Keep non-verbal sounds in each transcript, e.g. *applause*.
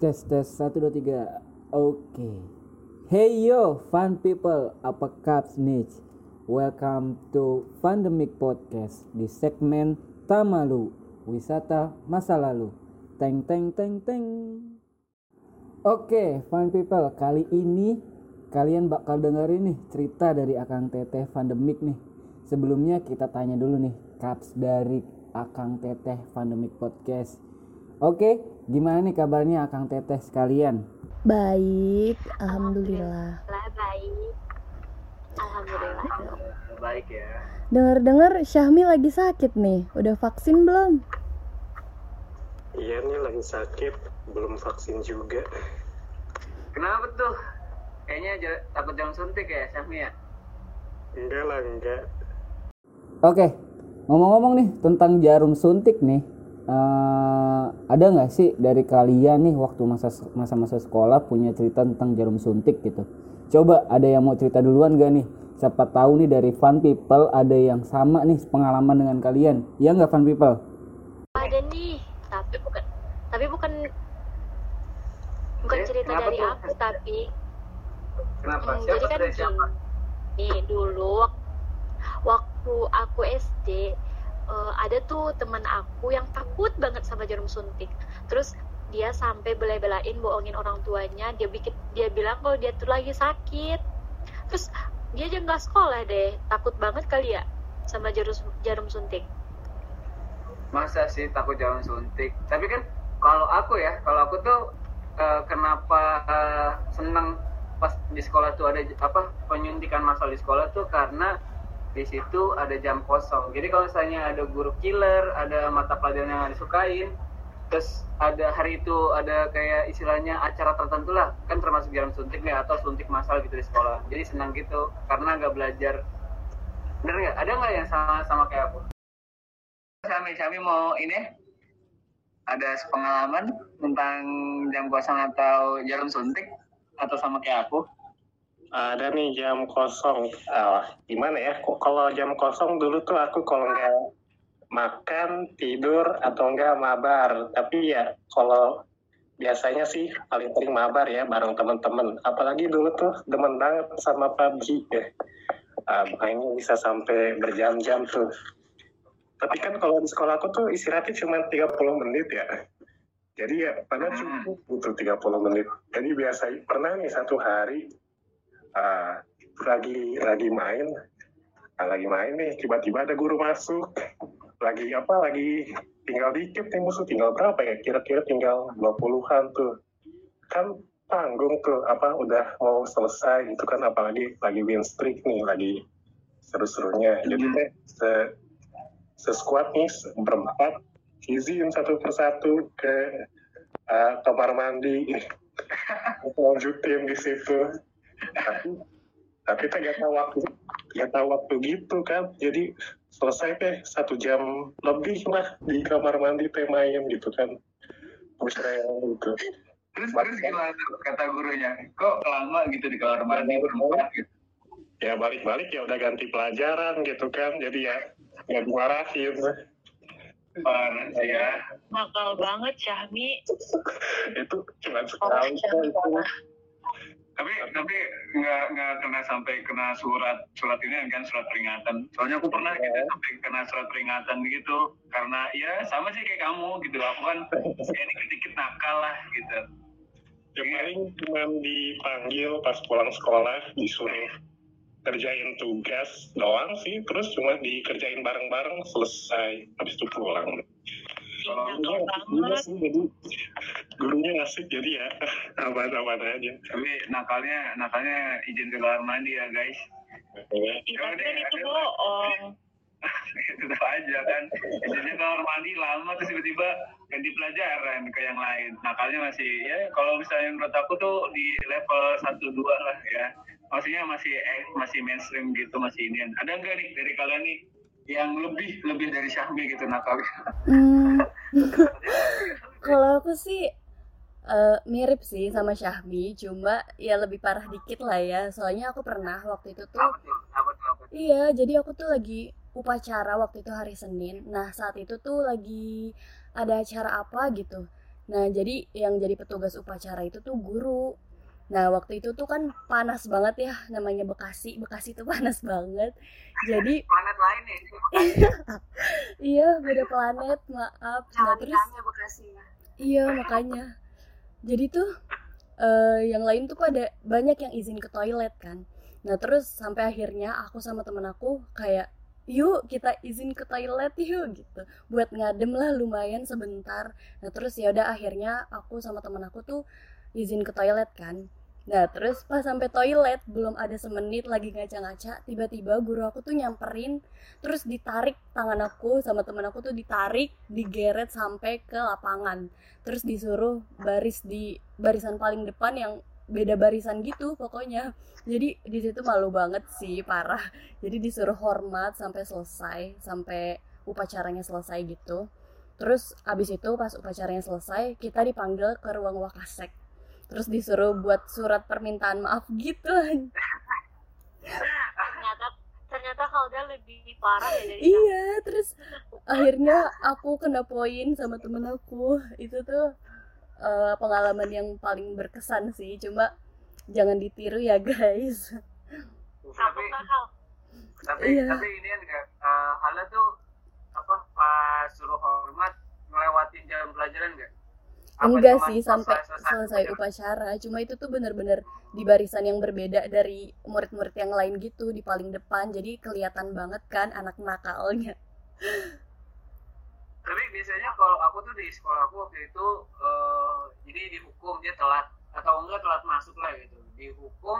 Tes tes satu dua tiga. Oke. Hey yo, fun people, apa kabar nih? Welcome to Pandemic Podcast di segmen Tamalu, wisata masa lalu. Teng teng teng teng. Oke, fun people, kali ini kalian bakal dengerin nih cerita dari Akang Teteh Pandemic nih. Sebelumnya kita tanya dulu nih, caps dari Akang Teteh Pandemic Podcast. Oke, gimana nih kabarnya Akang Teteh sekalian? Baik, alhamdulillah. Lah baik. Alhamdulillah. baik ya Dengar-dengar Syahmi lagi sakit nih. Udah vaksin belum? Iya nih lagi sakit, belum vaksin juga. kenapa tuh kayaknya takut jangan suntik ya Syahmi ya Enggak lah, enggak. Oke, ngomong-ngomong nih tentang jarum suntik nih, eh, ada nggak sih dari kalian nih waktu masa masa-masa sekolah punya cerita tentang jarum suntik gitu? Coba ada yang mau cerita duluan gak nih? Siapa tahu nih dari fun people ada yang sama nih pengalaman dengan kalian. Iya nggak fun people? Ada nih, tapi bukan tapi bukan bukan Eh, cerita kenapa dari tuh? aku tapi kenapa hmm, siapa jadi kan siapa. Nih dulu wak- waktu aku SD eh, ada tuh teman aku yang takut banget sama jarum suntik. Terus dia sampai bela-belain bohongin orang tuanya, dia bikin dia bilang kalau dia tuh lagi sakit. Terus dia aja nggak sekolah deh, takut banget kali ya sama jarum jarum suntik. masa sih takut jarum suntik tapi kan kalau aku ya kalau aku tuh eh, kenapa eh, seneng pas di sekolah tuh ada apa penyuntikan masal di sekolah tuh karena di situ ada jam kosong. Jadi kalau misalnya ada guru killer ada mata pelajaran yang disukain terus ada hari itu ada kayak istilahnya acara tertentu lah kan termasuk jarum suntik nih atau suntik masal gitu di sekolah. Jadi senang gitu karena nggak belajar. Bener nggak? Ada nggak yang sama sama kayak aku? Sami, Sami mau ini ada pengalaman tentang jam kosong atau jarum suntik atau sama kayak aku? Ada nih jam kosong. Ah, gimana ya? Kok kalau jam kosong dulu tuh aku kalau nggak makan, tidur, atau enggak mabar. Tapi ya kalau biasanya sih paling sering mabar ya bareng teman-teman. Apalagi dulu tuh demen banget sama PUBG ya. Ah, mainnya bisa sampai berjam-jam tuh. Tapi kan kalau di sekolah aku tuh istirahatnya cuma 30 menit ya. Jadi ya padahal cukup butuh 30 menit. Jadi biasa pernah nih satu hari ah, lagi lagi main, ah, lagi main nih tiba-tiba ada guru masuk. Lagi apa? Lagi tinggal dikit nih musuh tinggal berapa ya? Kira-kira tinggal 20-an tuh. Kan tanggung tuh apa udah mau selesai gitu kan apalagi lagi win streak nih lagi seru-serunya. Jadi Mhm. teh se seskuad nih berempat izin satu persatu ke uh, kamar mandi *laughs* lanjutin di situ tapi tapi kita nggak tahu waktu nggak tahu waktu gitu kan jadi selesai teh satu jam lebih lah di kamar mandi teh main gitu kan musreng gitu Terus terus gimana kata gurunya? Kok lama gitu di kamar mandi berempat gitu? ya balik-balik ya udah ganti pelajaran gitu kan jadi ya nggak dimarahin Parah sih ya. Nakal banget Syahmi. *laughs* itu cuma sekali itu Tapi tapi nggak nggak kena sampai kena surat surat ini kan surat peringatan. Soalnya aku pernah gitu sampai kena surat peringatan gitu. Karena ya sama sih kayak kamu gitu. Aku kan *laughs* ya dikit-dikit nakal lah gitu. yang paling cuma dipanggil pas pulang sekolah disuruh kerjain tugas doang sih. Terus cuma dikerjain bareng-bareng selesai. Habis itu pulang. Kalau asik juga sih jadi gurunya ngasih jadi ya *laughs* aman-aman aja. Tapi nakalnya nakalnya izin ke kamar mandi ya guys. Ya, Tapi kan itu bohong. *laughs* tetap aja kan izinnya kamar mandi lama terus tiba-tiba ganti pelajaran ke yang lain. Nakalnya masih ya kalau misalnya menurut aku tuh di level 1 2 lah ya. Maksudnya masih eh, masih mainstream gitu masih ini ada enggak nih dari kalian nih yang lebih lebih dari Syahmi gitu nakalnya? Hmm, *laughs* kalau aku sih eh, mirip sih sama Syahmi, cuma ya lebih parah dikit lah ya. Soalnya aku pernah waktu itu tuh Iya, jadi aku tuh lagi upacara waktu itu hari Senin. Nah, saat itu tuh lagi ada acara apa gitu. Nah, jadi yang jadi petugas upacara itu tuh guru. Nah, waktu itu tuh kan panas banget ya, namanya Bekasi. Bekasi tuh *laughs* panas banget. Jadi, planet lain nih iya beda planet, maaf. Nah, terus Bekasi ya. iya makanya. Jadi tuh eh, yang lain tuh pada banyak yang izin ke toilet kan. Nah, terus sampai akhirnya aku sama temen aku kayak yuk kita izin ke toilet yuk gitu. Buat ngadem lah lumayan sebentar. Nah terus ya udah akhirnya aku sama temen aku tuh izin ke toilet kan nah terus pas sampai toilet belum ada semenit lagi ngaca-ngaca tiba-tiba guru aku tuh nyamperin terus ditarik tangan aku sama temen aku tuh ditarik digeret sampai ke lapangan. Terus disuruh baris di barisan paling depan yang beda barisan gitu pokoknya. Jadi di situ malu banget sih parah. Jadi disuruh hormat sampai selesai sampai upacaranya selesai gitu. Terus abis itu pas upacaranya selesai kita dipanggil ke ruang wakasek terus disuruh buat surat permintaan maaf gitu Ternyata ternyata Halda lebih parah ya dari iya terus akhirnya aku kena poin sama temen aku. Itu tuh eh, pengalaman yang paling berkesan sih. Cuma jangan ditiru ya guys. Kamu Hal? tapi Iya. tapi ini kan uh, Hala tuh apa pas suruh hormat ngelewatin jam pelajaran enggak Apa enggak sih sampai selesai- selesai. upacara. Cuma itu tuh bener-bener di barisan yang berbeda dari murid-murid yang lain gitu di paling depan. Jadi kelihatan banget kan anak nakalnya. Tapi biasanya kalau aku tuh di sekolah aku waktu itu eh, jadi dihukum dia telat. Atau enggak telat masuk lah gitu. Dihukum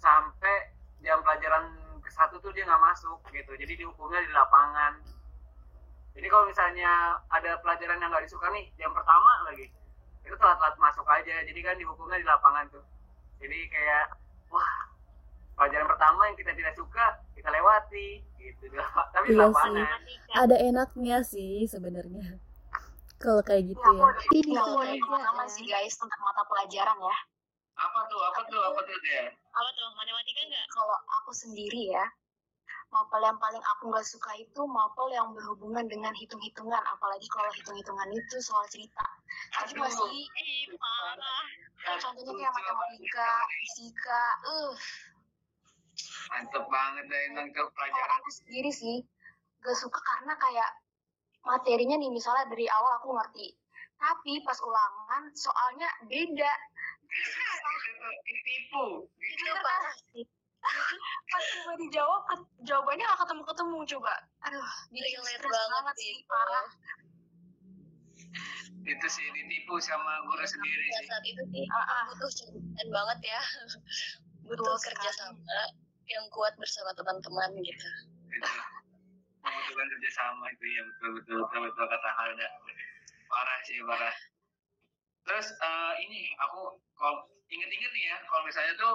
sampai jam pelajaran ke satu tuh dia nggak masuk gitu. Jadi dihukumnya di lapangan. Jadi kalau misalnya ada pelajaran yang nggak disuka nih jam pertama lagi itu telat-telat masuk aja. Jadi kan dihukumnya di lapangan tuh. Jadi kayak wah pelajaran pertama yang kita tidak suka kita lewati. Gitu *laughs* tapi di Iya lapangan. ada enaknya sih sebenarnya. Kalau kayak gitu ya. Ini Nah, sama sih guys tentang mata pelajaran ya. apa tuh? Apa tuh? Apa tuh dia Apa tuh? Matematika nggak? Kalau aku sendiri ya, mapel yang paling aku nggak suka itu mapel yang berhubungan dengan hitung-hitungan, apalagi kalau hitung-hitungan itu soal cerita. Aduh. masih parah. kayak contohnya kayak matematika, fisika, uh. mantep banget tuh Kalau pelajaran aku sendiri sih gak suka karena kayak materinya nih misalnya dari awal aku ngerti, tapi pas ulangan soalnya beda. *laughs* tipu Itu parah sih. Pas coba dijawab, ke- jawabannya gak ketemu-ketemu coba. Aduh, bikin stres banget banget sih. sih, parah. itu sih ditipu sama guru sendiri Pada sih saat itu sih Ah, ah. butuh contekan banget ya *laughs* butuh Betul kerjasama yang kuat bersama teman-teman gitu itu membutuhkan kerjasama itu ya betul betul betul betul kata Halda parah sih parah terus eh, ini aku kalau inget-inget nih ya kalau misalnya tuh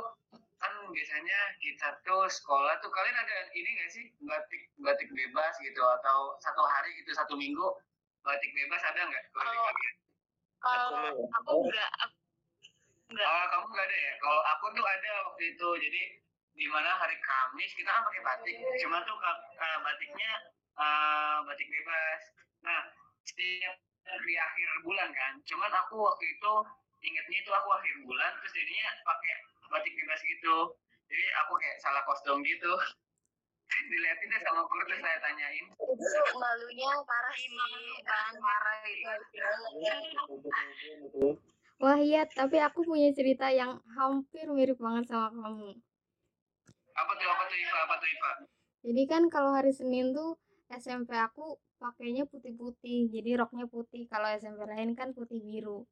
kan biasanya kita tuh sekolah tuh kalian ada ini nggak sih batik batik bebas gitu atau satu hari gitu satu minggu batik bebas ada nggak kalau di Kalau- aku nggak, aku nggak. Oh, kamu nggak ada ya? Kalau aku tuh ada waktu itu. Jadi di mana hari Kamis kita kan pakai batik. Cuma tuh ka- batiknya eh, batik bebas. Nah, setiap di akhir bulan kan. Cuman aku waktu itu ingetnya itu aku akhir bulan terus jadinya pakai batik bebas gitu. Jadi aku kayak salah kostum gitu. *laughs* Dilihatin deh sama guru terus saya tanyain. itu malunya parah sih kan Parah itu. Wah iya, tapi aku punya cerita yang hampir mirip banget sama kamu. Apa tuh apa tuh Iva? Apa tuh Iva? Jadi kan kalau hari Senin tuh SMP aku pakainya putih-putih, jadi roknya putih. Kalau SMP lain kan putih biru.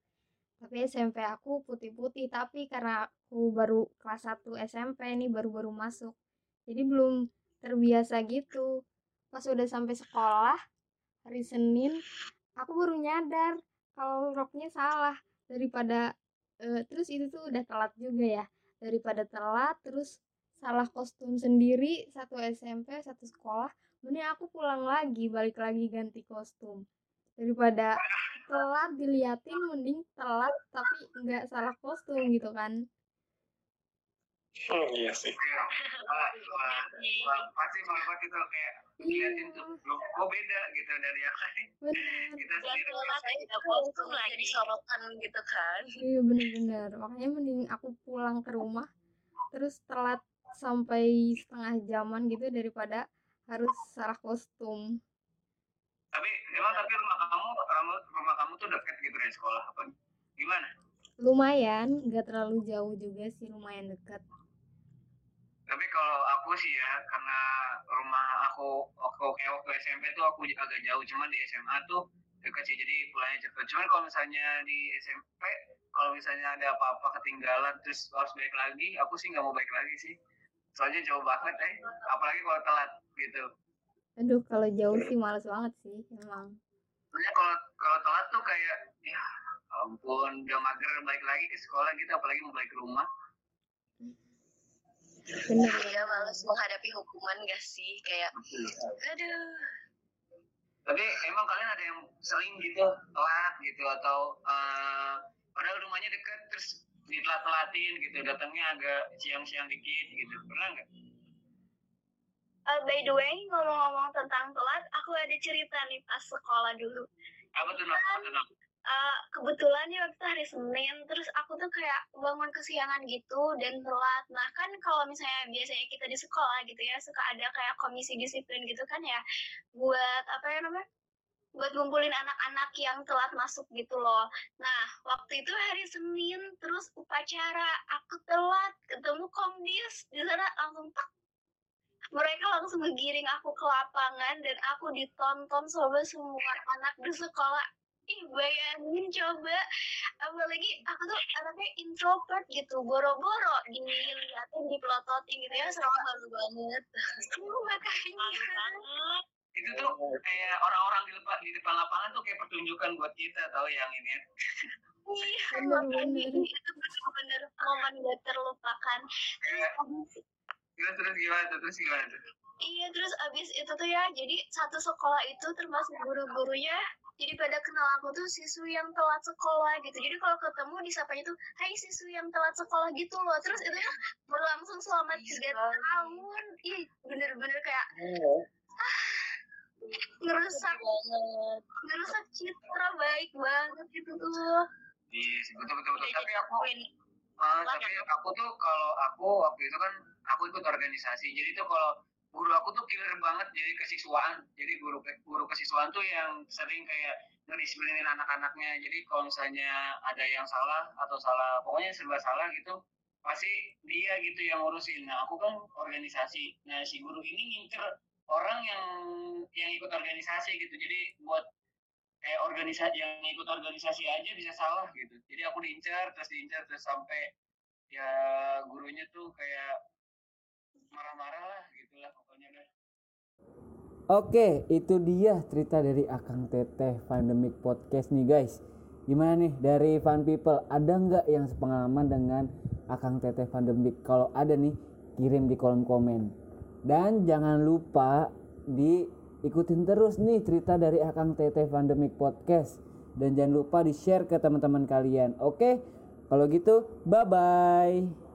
Tapi SMP aku putih-putih, tapi karena aku baru kelas 1 SMP ini baru-baru masuk. Jadi belum terbiasa gitu. Pas udah sampai sekolah, hari Senin, aku baru nyadar kalau roknya salah daripada eh, terus itu tuh udah telat juga ya. Daripada telat terus salah kostum sendiri satu SMP satu sekolah mending aku pulang lagi balik lagi ganti kostum daripada telat diliatin mending telat tapi nggak salah kostum gitu kan. Hmm, iya sih. Iya. Pasti banget itu kayak ngeliatin tuh loh kok beda gitu dari yang lain. Kita sendiri kalau juga kostum lagi. sorotan gitu kan. Iya bener-bener. Makanya mending aku pulang ke rumah terus telat sampai setengah jaman gitu daripada harus salah kostum emang tapi rumah kamu rumah, rumah kamu tuh deket gitu dari sekolah apa gimana? Lumayan nggak terlalu jauh juga sih lumayan dekat tapi kalau aku sih ya karena rumah aku waktu kayak waktu SMP tuh aku agak jauh cuman di SMA tuh dekat sih jadi pulangnya cepet. Cuman kalau misalnya di SMP kalau misalnya ada apa-apa ketinggalan terus harus balik lagi aku sih nggak mau balik lagi sih. Soalnya jauh banget eh. Apalagi kalau telat gitu aduh kalau jauh sih males banget sih emang. Soalnya kalau kalau telat tuh kayak ya ampun udah mager balik lagi ke sekolah gitu apalagi mau balik ke rumah. Bener. Ya males menghadapi hukuman gak sih? Kayak aduh. Tapi emang kalian ada yang sering gitu telat gitu atau eh, padahal rumahnya deket terus ditelat-telatin gitu datangnya agak siang-siang dikit gitu pernah nggak Uh, by the way, ngomong-ngomong tentang telat, aku ada cerita nih pas sekolah dulu. apa tuh Nok? Uh, kebetulan ya waktu itu hari Senin, terus aku tuh kayak bangun kesiangan gitu dan telat. Nah kan kalau misalnya biasanya kita di sekolah gitu ya, suka ada kayak komisi disiplin gitu kan ya, buat apa ya namanya? buat ngumpulin anak-anak yang telat masuk gitu loh. Nah, waktu itu hari Senin, terus upacara, aku telat, ketemu komdis, di sana langsung tak mereka langsung ngegiring aku ke lapangan dan aku ditonton sama semua anak di sekolah. Ih bayangin coba. Apalagi aku tuh anaknya introvert gitu boro-boro dilihatin dipelototin gitu ya sama malu banget. *laughs* Makanya. Malu banget. Itu tuh kayak orang-orang di depan di depan lapangan tuh kayak pertunjukan buat kita tahu yang ini iya Bener, makanya itu bener-bener momen gak terlupakan terus terus gimana tuh terus gimana? Tuh Iya terus abis itu tuh ya jadi satu sekolah itu termasuk guru-gurunya jadi pada kenal aku tuh siswi yang telat sekolah gitu. Jadi kalau ketemu disapanya tuh Hai siswi yang telat sekolah gitu loh. Terus itu ya berlangsung selama tiga tahun. Ih bener-bener kayak *sighs* ngerusak banget. ngerusak citra baik banget gitu tuh. Iya sih, betul betul betul. Tapi aku. Uh, tapi aku tuh kalau aku waktu itu kan aku ikut organisasi. Jadi tuh kalau guru aku tuh killer banget jadi kesiswaan. Jadi guru guru kesiswaan tuh yang sering kayak ngedisiplinin anak-anaknya. Jadi kalau misalnya ada yang salah atau salah pokoknya serba salah gitu pasti dia gitu yang ngurusin. Nah aku kan organisasi. Nah si guru ini ngincer orang yang yang ikut organisasi gitu. Jadi buat kayak organisasi yang ikut organisasi aja bisa salah gitu. Jadi aku diincar terus diincar terus sampai ya gurunya tuh kayak marah-marah lah gitulah pokoknya Oke, itu dia cerita dari Akang Teteh Pandemic Podcast nih guys. Gimana nih dari Fun People? Ada nggak yang sepengalaman dengan Akang Teteh Pandemic? Kalau ada nih, kirim di kolom komen. Dan jangan lupa diikutin terus nih cerita dari Akang Teteh Pandemic Podcast. Dan jangan lupa di share ke teman-teman kalian. Oke, kalau gitu bye-bye.